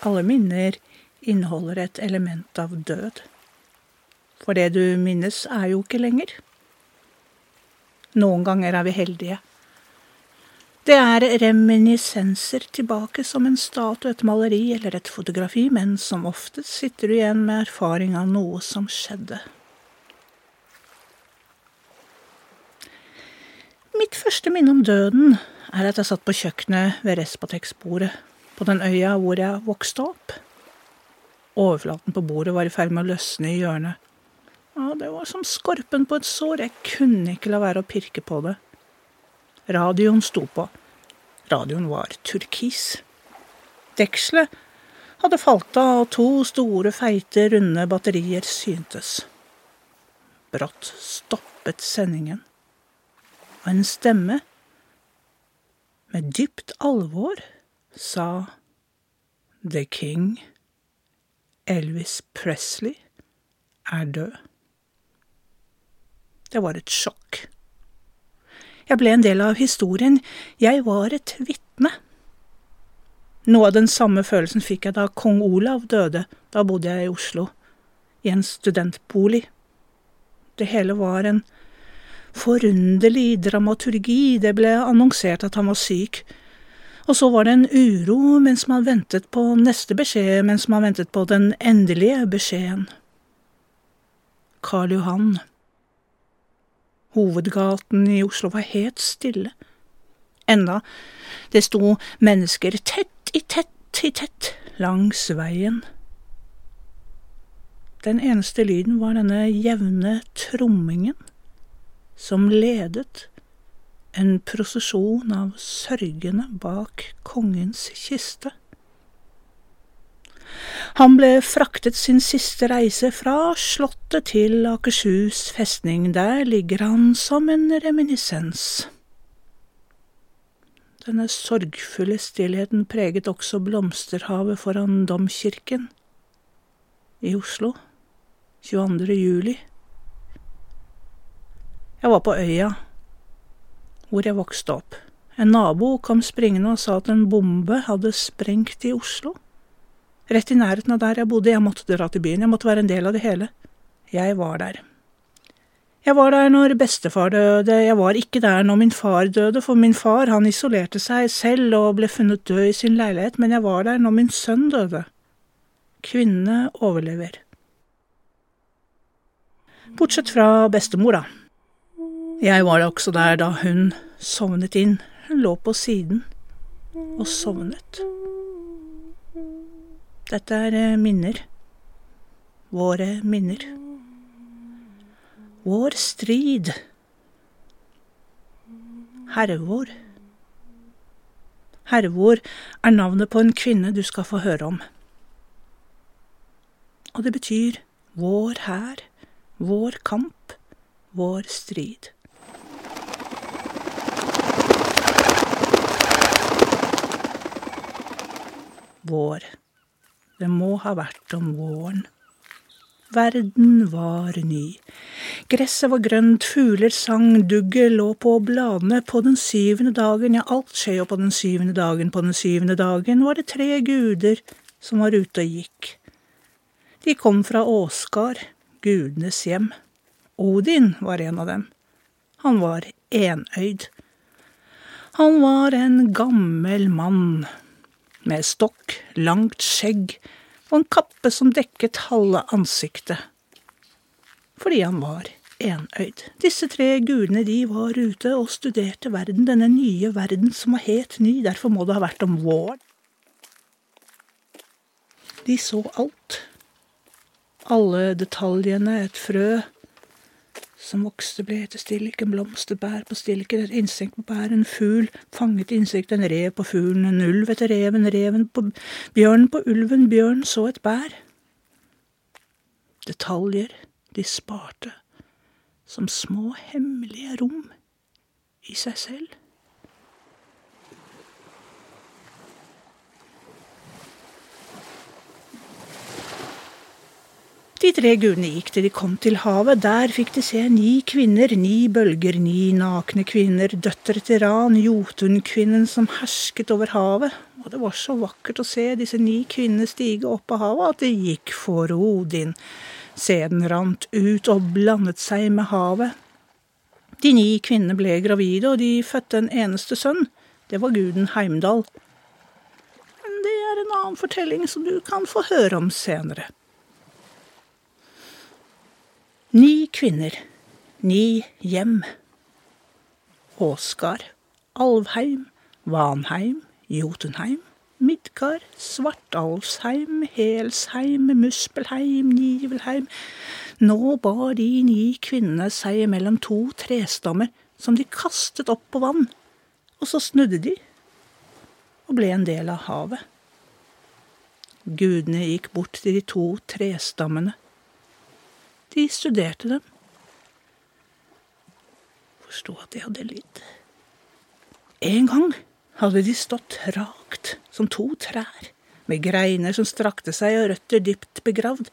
Alle minner inneholder et element av død. For det du minnes, er jo ikke lenger. Noen ganger er vi heldige. Det er reminiscenser tilbake som en statue, et maleri eller et fotografi, men som oftest sitter du igjen med erfaring av noe som skjedde. Mitt første minne om døden er at jeg satt på kjøkkenet ved Respatex-bordet på den øya hvor jeg vokste opp. Overflaten på bordet var i ferd med å løsne i hjørnet. Ja, det var som skorpen på et sår, jeg kunne ikke la være å pirke på det. Radioen sto på. Radioen var turkis. Dekselet hadde falt av, og to store, feite, runde batterier syntes. Brått stoppet sendingen, og en stemme, med dypt alvor, sa The King, Elvis Presley, er død. Det var et sjokk. Jeg ble en del av historien, jeg var et vitne. Noe av den samme følelsen fikk jeg da kong Olav døde, da bodde jeg i Oslo, i en studentbolig. Det hele var en forunderlig dramaturgi, det ble annonsert at han var syk, og så var det en uro mens man ventet på neste beskjed, mens man ventet på den endelige beskjeden. Karl Johan Hovedgaten i Oslo var helt stille. Enda det sto mennesker tett i tett i tett langs veien. Den eneste lyden var denne jevne trommingen som ledet en prosesjon av sørgende bak kongens kiste. Han ble fraktet sin siste reise fra slottet til Akershus festning. Der ligger han som en reminiscens. Denne sorgfulle stillheten preget også blomsterhavet foran domkirken i Oslo 22. juli. Jeg var på øya hvor jeg vokste opp. En nabo kom springende og sa at en bombe hadde sprengt i Oslo. Rett i nærheten av der jeg bodde, jeg måtte dra til byen, jeg måtte være en del av det hele. Jeg var der. Jeg var der når bestefar døde, jeg var ikke der når min far døde, for min far han isolerte seg selv og ble funnet død i sin leilighet, men jeg var der når min sønn døde. Kvinnene overlever. Bortsett fra bestemor, da. Jeg var også der da hun sovnet inn, hun lå på siden og sovnet. Dette er eh, minner. Våre minner. Vår strid. Hervor. Hervor er navnet på en kvinne du skal få høre om. Og det betyr vår hær, vår kamp, vår strid. Vår. Det må ha vært om våren. Verden var ny. Gresset var grønt, fugler sang, dugget lå på bladene. På den syvende dagen, ja, alt skjer jo på den syvende dagen, på den syvende dagen var det tre guder som var ute og gikk. De kom fra Åsgard, gudenes hjem. Odin var en av dem. Han var enøyd. Han var en gammel mann med stokk, langt skjegg og en kappe som dekket halve ansiktet, fordi han var enøyd. Disse tre gudene de var ute og studerte verden, denne nye verden som var helt ny, derfor må det ha vært om våren. De så alt. Alle detaljene, et frø, som vokste, ble til stilken, blomster bær på stilken, et insekt på bær, en fugl fanget insekt, en rev på fuglen, en ulv etter reven, reven på bjørnen på ulven, bjørnen så et bær. Detaljer de sparte som små hemmelige rom i seg selv. De tre gudene gikk til de kom til havet. Der fikk de se ni kvinner, ni bølger, ni nakne kvinner, døtre til Ran, Jotunkvinnen som hersket over havet. Og det var så vakkert å se disse ni kvinnene stige opp av havet at det gikk for Odin. Sæden rant ut og blandet seg med havet. De ni kvinnene ble gravide, og de fødte en eneste sønn. Det var guden Heimdal. Men det er en annen fortelling som du kan få høre om senere. Ni kvinner, ni hjem. Åsgard, Alvheim, Vanheim, Jotunheim, Midgard, Svartalfsheim, Helsheim, Muspelheim, Nivelheim. Nå bar de ni kvinnene seg mellom to trestammer som de kastet opp på vann, og så snudde de og ble en del av havet. Gudene gikk bort til de to trestammene de studerte dem. Forsto at de hadde lyd. En gang hadde de stått rakt som to trær, med greiner som strakte seg og røtter dypt begravd.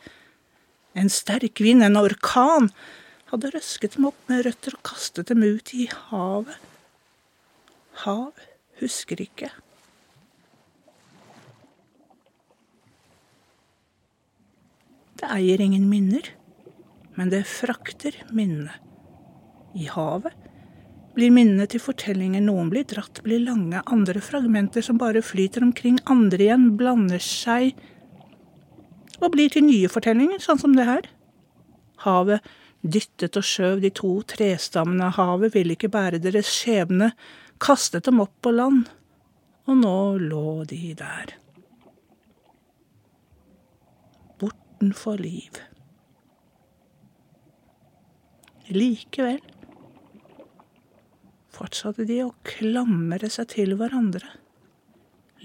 En sterk vind, en orkan, hadde røsket dem opp med røtter og kastet dem ut i havet. Hav husker ikke. Det eier ingen minner men det frakter minnene. I havet blir minnene til fortellinger. Noen blir dratt, blir lange, andre fragmenter som bare flyter omkring, andre igjen blander seg og blir til nye fortellinger, sånn som det her. Havet dyttet og skjøv de to trestammene, havet ville ikke bære deres skjebne, kastet dem opp på land, og nå lå de der. Bortenfor liv. Likevel fortsatte de å klamre seg til hverandre.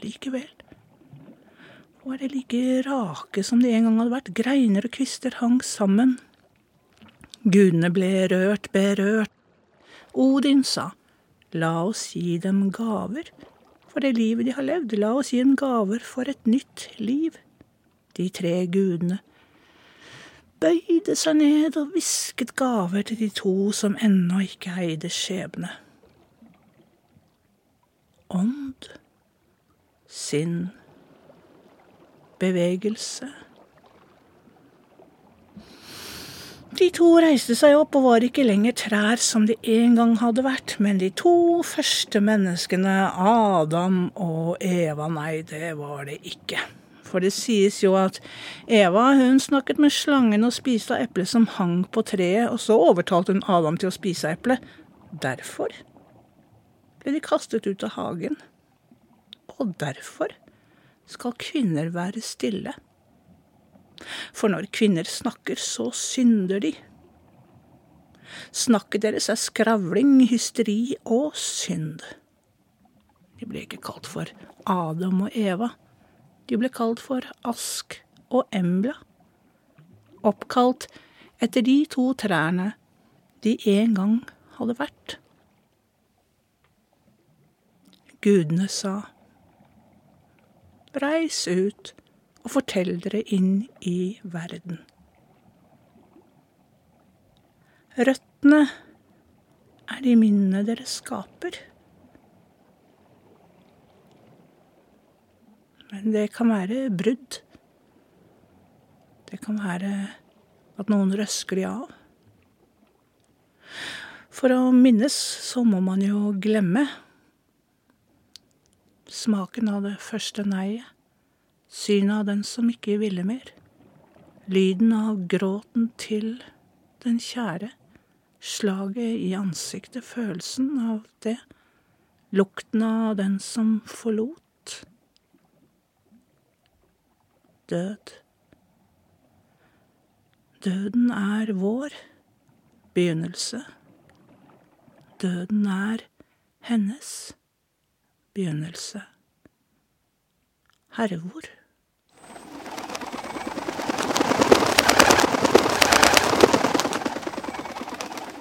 Likevel var de like rake som de en gang hadde vært. Greiner og kvister hang sammen. Gudene ble rørt, berørt. Odin sa, la oss gi dem gaver for det livet de har levd. La oss gi dem gaver for et nytt liv. De tre gudene bøyde seg ned og hvisket gaver til de to som ennå ikke eide skjebne. Ånd, sinn, bevegelse. De to reiste seg opp og var ikke lenger trær som de en gang hadde vært, men de to første menneskene, Adam og Eva, nei, det var det ikke. For det sies jo at Eva hun snakket med slangen og spiste av eplet som hang på treet, og så overtalte hun Adam til å spise av eplet. Derfor ble de kastet ut av hagen. Og derfor skal kvinner være stille. For når kvinner snakker, så synder de. Snakket deres er skravling, hysteri og synd. De ble ikke kalt for Adam og Eva. De ble kalt for Ask og Embla, oppkalt etter de to trærne de en gang hadde vært. Gudene sa, Reis ut og fortell dere inn i verden. Røttene er de minnene dere skaper. Men det kan være brudd. Det kan være at noen røsker de av. For å minnes så må man jo glemme. Smaken av det første neiet. Synet av den som ikke ville mer. Lyden av gråten til den kjære. Slaget i ansiktet, følelsen av det. Lukten av den som forlot. Død. Døden er vår begynnelse. Døden er hennes begynnelse. Hervor.